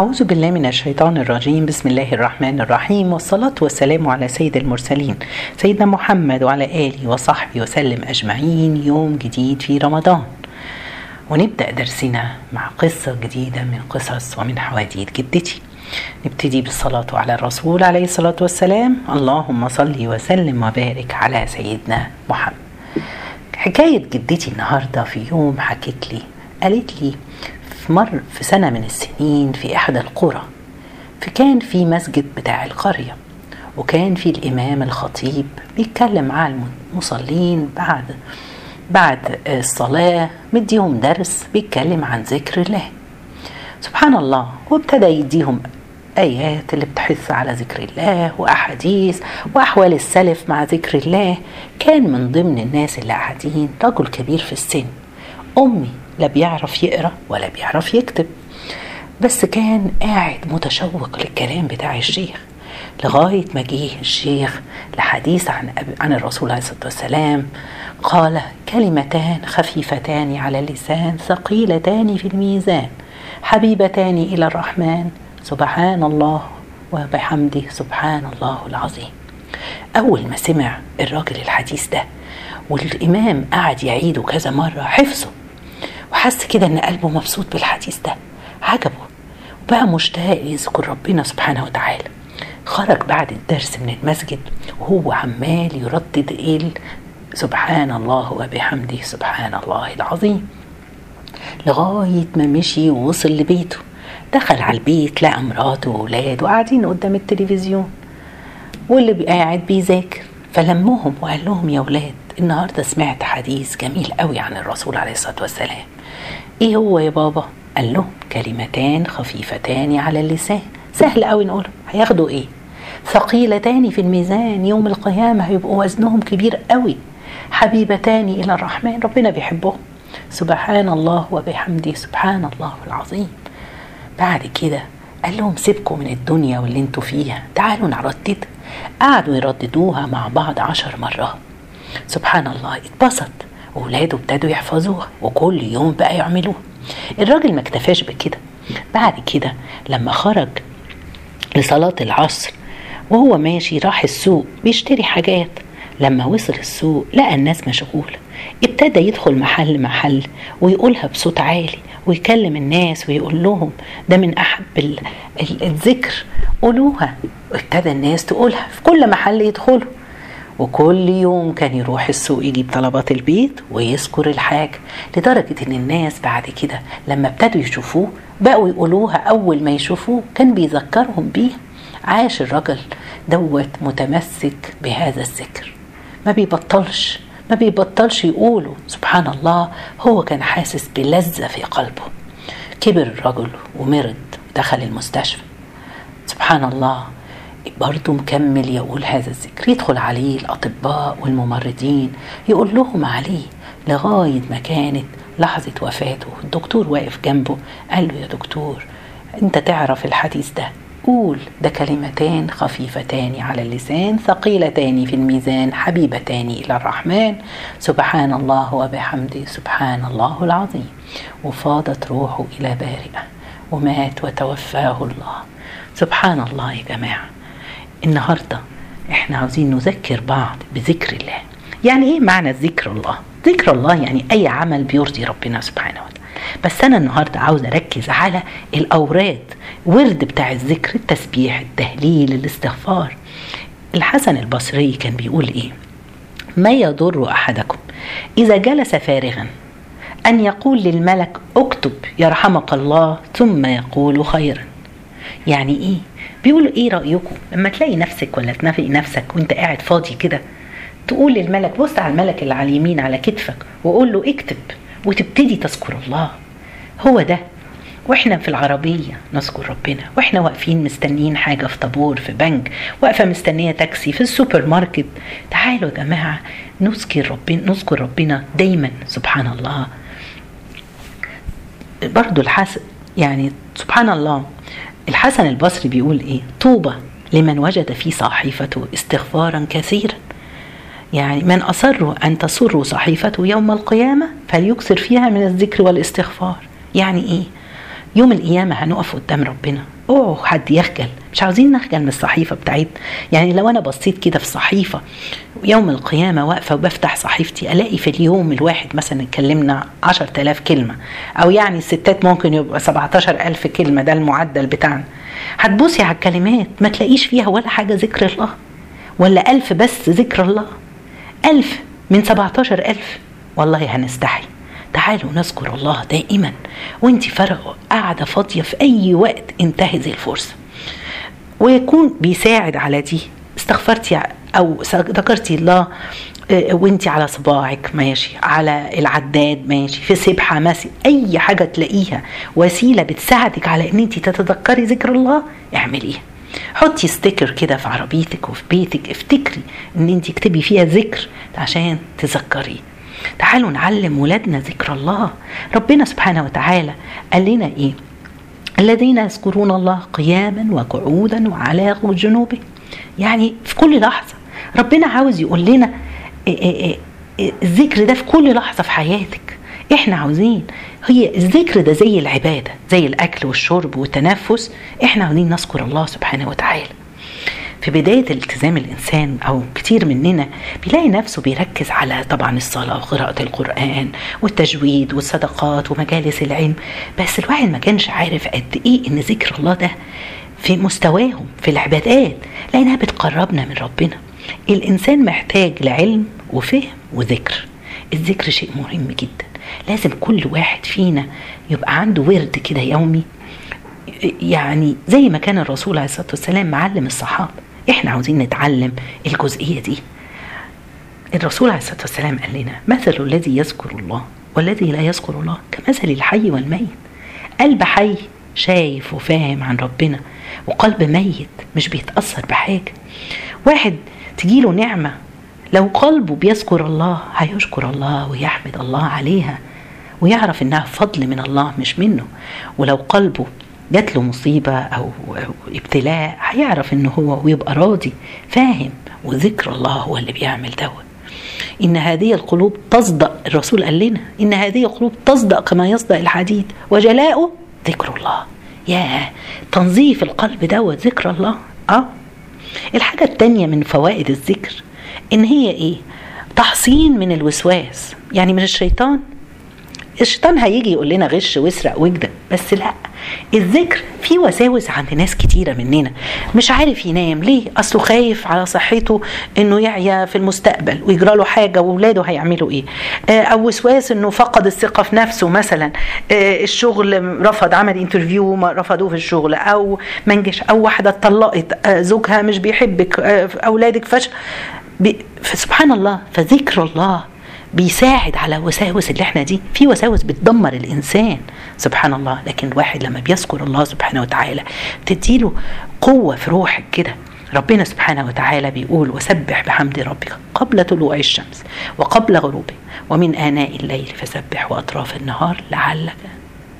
أعوذ بالله من الشيطان الرجيم. بسم الله الرحمن الرحيم. والصلاة والسلام على سيد المرسلين سيدنا محمد وعلى آله وصحبه وسلم أجمعين. يوم جديد في رمضان. ونبدأ درسنا مع قصة جديدة من قصص ومن حواديت جدتي. نبتدي بالصلاة على الرسول عليه الصلاة والسلام. اللهم صل وسلم وبارك على سيدنا محمد. حكاية جدتي النهاردة في يوم حكت لي قالت لي مر في سنة من السنين في إحدى القرى فكان في مسجد بتاع القرية وكان في الإمام الخطيب بيتكلم مع المصلين بعد بعد الصلاة مديهم درس بيتكلم عن ذكر الله. سبحان الله وابتدى يديهم آيات اللي بتحث على ذكر الله وأحاديث وأحوال السلف مع ذكر الله. كان من ضمن الناس اللي قاعدين رجل كبير في السن أمي لا بيعرف يقرأ ولا بيعرف يكتب بس كان قاعد متشوق للكلام بتاع الشيخ لغاية ما جه الشيخ لحديث عن عن الرسول عليه الصلاة والسلام قال كلمتان خفيفتان على اللسان ثقيلتان في الميزان حبيبتان إلى الرحمن سبحان الله وبحمده سبحان الله العظيم. أول ما سمع الراجل الحديث ده والإمام قعد يعيده كذا مرة حفظه. وحس كده إن قلبه مبسوط بالحديث ده. عجبه. وبقى مشتاق يذكر ربنا سبحانه وتعالى. خرج بعد الدرس من المسجد وهو عمال يردد إيه سبحان الله وبحمده سبحان الله العظيم. لغاية ما مشي ووصل لبيته. دخل على البيت لقى مراته وولاده قاعدين قدام التلفزيون. واللي قاعد بيذاكر. فلمهم وقال لهم يا ولاد النهارده سمعت حديث جميل قوي عن الرسول عليه الصلاة والسلام. إيه هو يا بابا؟ قال لهم كلمتان خفيفتان على اللسان. سهل قوي نقولهم. هياخدوا إيه؟ ثقيلتان في الميزان. يوم القيامة هيبقوا وزنهم كبير قوي حبيبتان إلى الرحمن. ربنا بيحبهم. سبحان الله وبحمده. سبحان الله العظيم. بعد كده قال لهم سيبكم من الدنيا واللي أنتوا فيها. تعالوا نردد. قعدوا يرددوها مع بعض عشر مرات. سبحان الله. اتبسط. وولاده ابتدوا يحفظوها وكل يوم بقى يعملوها. الراجل ما اكتفاش بكده. بعد كده لما خرج لصلاة العصر وهو ماشي راح السوق بيشتري حاجات. لما وصل السوق لقى الناس مشغولة. ابتدى يدخل محل محل ويقولها بصوت عالي ويكلم الناس ويقول لهم ده من أحب ال- ال- الذكر. قولوها. وابتدى الناس تقولها. في كل محل يدخلوا. وكل يوم كان يروح السوق يجيب طلبات البيت ويذكر الحاجة لدرجة إن الناس بعد كده لما ابتدوا يشوفوه بقوا يقولوها أول ما يشوفوه كان بيذكرهم بيها. عاش الرجل دوت متمسك بهذا الذكر. ما بيبطلش ما بيبطلش يقوله. سبحان الله هو كان حاسس بلذة في قلبه. كبر الرجل ومرض دخل المستشفى. سبحان الله برضه مكمل يقول هذا الذكر. يدخل عليه الأطباء والممرضين يقول لهم عليه لغاية ما كانت لحظة وفاته. الدكتور واقف جنبه قال له يا دكتور أنت تعرف الحديث ده؟ قول ده كلمتان خفيفتان على اللسان ثقيلتان في الميزان حبيبتان إلى الرحمن. سبحان الله وبحمده سبحان الله العظيم. وفاضت روحه إلى بارئة ومات وتوفاه الله. سبحان الله يا جماعة. النهارده إحنا عاوزين نذكر بعض بذكر الله. يعني إيه معنى ذكر الله؟ ذكر الله يعني أي عمل بيرضي ربنا سبحانه وتعالى. بس أنا النهارده عاوز أركز على الأوراد ورد بتاع الذكر التسبيح التهليل الاستغفار. الحسن البصري كان بيقول إيه؟ ما يضر أحدكم إذا جلس فارغا أن يقول للملك اكتب يرحمك الله ثم يقول خيرا. يعني إيه؟ بيقولوا إيه رأيكم؟ لما تلاقي نفسك ولا تلاقي نفسك وأنت قاعد فاضي كده تقول للملك بص على الملك اللي على اليمين على كتفك وقول له اكتب وتبتدي تذكر الله. هو ده. وإحنا في العربية نذكر ربنا. وإحنا واقفين مستنيين حاجة في طابور في بنك واقفة مستنية تاكسي في السوبر ماركت تعالوا يا جماعة نذكر ربنا نذكر ربنا دايما سبحان الله. برضو الحسن يعني سبحان الله. الحسن البصري بيقول إيه؟ طوبى لمن وجد في صحيفته استغفارا كثيرا. يعني من أصروا أن تسروا صحيفته يوم القيامة فليكثر فيها من الذكر والاستغفار. يعني إيه؟ يوم القيامة هنقف قدام ربنا. اوعوا حد يخجل. مش عاوزين نخجل من الصحيفة بتاعتنا. يعني لو أنا بصيت كده في صحيفة يوم القيامة واقفة وبفتح صحيفتي ألاقي في اليوم الواحد مثلا اتكلمنا عشر تلاف كلمة أو يعني الستات ممكن يبقى سبعتاشر ألف كلمة ده المعدل بتاعنا. هتبصي على الكلمات ما تلاقيش فيها ولا حاجة ذكر الله ولا ألف بس ذكر الله. ألف من سبعتاشر ألف. والله هنستحي. تعالوا نذكر الله دائما. وانت فرق قاعدة فاضية في أي وقت انتهزي الفرصة. ويكون بيساعد على دي. استغفرتي أو ذكرتي الله وانت على صباعك ماشي. على العداد ماشي. في سبحة ماشي. أي حاجة تلاقيها وسيلة بتساعدك على إن انت تتذكري ذكر الله اعمليها. حطي ستيكر كده في عربيتك وفي بيتك. افتكري إن انت اكتبي فيها ذكر عشان تذكريه. تعالوا نعلم ولادنا ذكر الله. ربنا سبحانه وتعالى قال لنا إيه؟ الذين يذكرون الله قياما وقعودا وعلى جنوبه يعني في كل لحظة ربنا عاوز يقول لنا الذكر ده في كل لحظة في حياتك. إحنا عاوزين هي الذكر ده زي العبادة زي الأكل والشرب والتنفس. إحنا عاوزين نذكر الله سبحانه وتعالى. في بداية التزام الإنسان أو كتير مننا بيلاقي نفسه بيركز على طبعا الصلاة وقراءة القرآن والتجويد والصدقات ومجالس العلم بس الواحد ما كانش عارف قد إيه إن ذكر الله ده في مستواهم في العبادات لأنها بتقربنا من ربنا. الإنسان محتاج لعلم وفهم وذكر. الذكر شيء مهم جدا. لازم كل واحد فينا يبقى عنده ورد كده يومي يعني زي ما كان الرسول عليه الصلاة والسلام معلم الصحابة. إحنا عاوزين نتعلم الجزئية دي. الرسول عليه الصلاة والسلام قال لنا مثل الذي يذكر الله والذي لا يذكر الله كمثل الحي والميت. قلب حي شايف وفاهم عن ربنا وقلب ميت مش بيتأثر بحاجة. واحد تجيله نعمة لو قلبه بيذكر الله هيشكر الله ويحمد الله عليها ويعرف إنها فضل من الله مش منه. ولو قلبه جات له مصيبة أو ابتلاء هيعرف إن هو ويبقى راضي فاهم وذكر الله هو اللي بيعمل دوت إن هذه القلوب تصدق الرسول قال لنا إن هذه القلوب تصدق كما يصدق الحديد وجلاؤه ذكر الله. يا تنظيف القلب دوت ذكر الله. آه. الحاجة التانية من فوائد الذكر إن هي إيه؟ تحصين من الوسواس. يعني من الشيطان الشيطان هيجي يقول لنا غش واسرق واكذب بس لا الذكر في وساوس عند ناس كتيرة مننا. مش عارف ينام ليه؟ أصله خايف على صحته إنه يعيا في المستقبل ويجرى له حاجة واولاده هيعملوا إيه. أو وسواس إنه فقد الثقة في نفسه مثلا. الشغل رفض عمل انترفيو رفضوه في الشغل. أو منجش أو واحدة اتطلقت. زوجها مش بيحبك. أولادك فشل سبحان الله فذكر الله. بيساعد على وساوس اللي إحنا دي. في وساوس بتدمر الإنسان سبحان الله. لكن الواحد لما بيذكر الله سبحانه وتعالى تديله قوة في روحك كده. ربنا سبحانه وتعالى بيقول وسبح بحمد ربك قبل طلوع الشمس وقبل غروبه ومن آناء الليل فسبح وأطراف النهار لعلك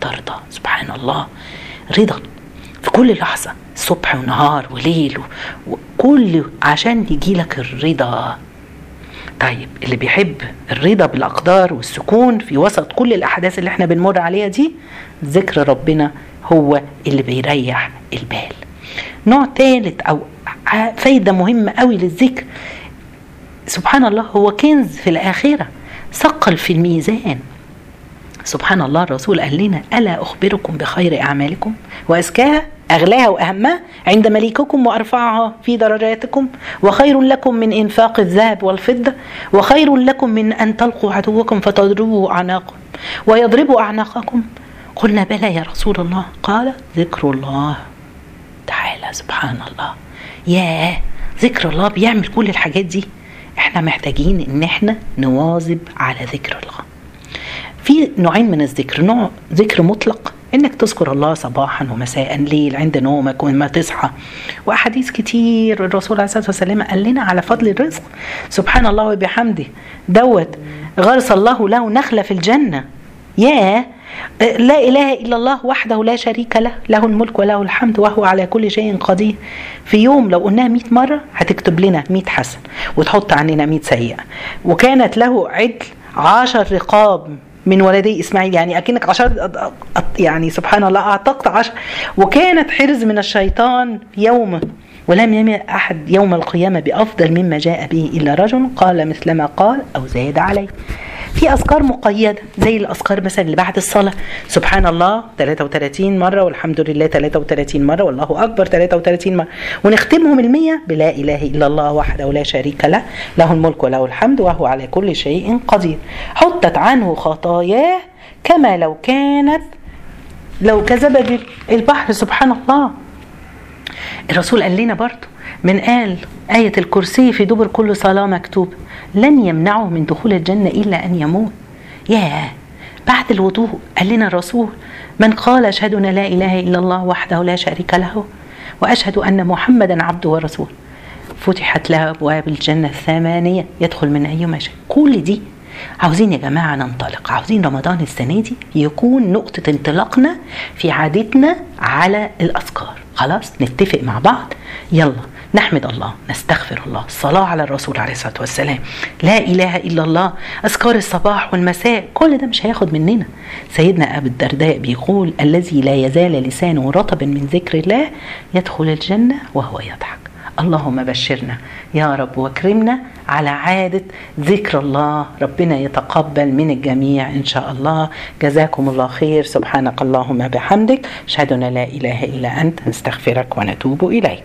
ترضى. سبحان الله. رضا في كل لحظة صبح ونهار وليل وكل عشان يجي لك الرضا. طيب اللي بيحب الرضا بالأقدار والسكون في وسط كل الأحداث اللي إحنا بنمر عليها دي ذكر ربنا هو اللي بيريح البال. نوع ثالث أو فايدة مهمة قوي للذكر سبحان الله هو كنز في الآخرة ثقل في الميزان. سبحان الله الرسول قال لنا ألا أخبركم بخير أعمالكم؟ وأزكاها أغلاها وأهمها عند مليككم وأرفعها في درجاتكم وخير لكم من إنفاق الذهب والفضة وخير لكم من أن تلقوا عدوكم فتضربوا أعناقهم ويضربوا أعناقكم. قلنا بلى يا رسول الله. قال ذكر الله. تعالى سبحان الله. يا ذكر الله بيعمل كل الحاجات دي. إحنا محتاجين إن إحنا نواظب على ذكر الله. في نوعين من الذكر نوع ذكر مطلق إنك تذكر الله صباحا ومساء ليل عند نومك وما تصحى. وأحاديث كتير الرسول عليه الصلاة والسلام قال لنا على فضل الرزق. سبحان الله وبحمده. دوت غرس الله له نخلة في الجنة. يا لا إله إلا الله وحده لا شريك له له الملك وله الحمد وهو على كل شيء قدير. في يوم لو قلناها 100 مرة هتكتب لنا 100 حسن وتحط عننا 100 سيئة. وكانت له عدل عشر رقاب. من ولدي إسماعيل. يعني أكنك عشر يعني سبحان الله أعتقت عشر. وكانت حرز من الشيطان يوم ولم يمل أحد يوم القيامة بأفضل مما جاء به إلا رجل قال مثل ما قال أو زاد عليه. في أذكار مقيدة زي الأذكار مثلا اللي بعد الصلاة. سبحان الله 33 مرة والحمد لله 33 مرة والله أكبر 33 مرة. ونختمهم المية بلا إله إلا الله وحده لا شريك له له الملك وله الحمد وهو على كل شيء قدير. حطت عنه خطاياه كما لو كانت لو كذب البحر. سبحان الله الرسول قال لنا برضه من قال آية الكرسي في دبر كل صلاة مكتوب لن يمنعه من دخول الجنة إلا أن يموت. ياه! بعد الوضوء قال لنا الرسول من قال أشهد أن لا إله إلا الله وحده لا شريك له وأشهد أن محمدا عبده ورسوله. فتحت له أبواب الجنة الثمانية يدخل من أي مشاء كل دي عاوزين يا جماعة ننطلق عاوزين رمضان السنة دي يكون نقطة انطلاقنا في عادتنا على الأذكار. خلاص؟ نتفق مع بعض؟ يلا. نحمد الله نستغفر الله. الصلاة على الرسول عليه الصلاة والسلام. لا إله إلا الله. أذكار الصباح والمساء. كل ده مش هياخد مننا. سيدنا أبو الدرداء بيقول الذي لا يزال لسانه رطبا من ذكر الله يدخل الجنة وهو يضحك. اللهم بشرنا يا رب واكرمنا على عادة ذكر الله. ربنا يتقبل من الجميع إن شاء الله. جزاكم الله خير. سبحانك اللهم بحمدك أشهد أن لا إله إلا أنت. نستغفرك ونتوب إليك.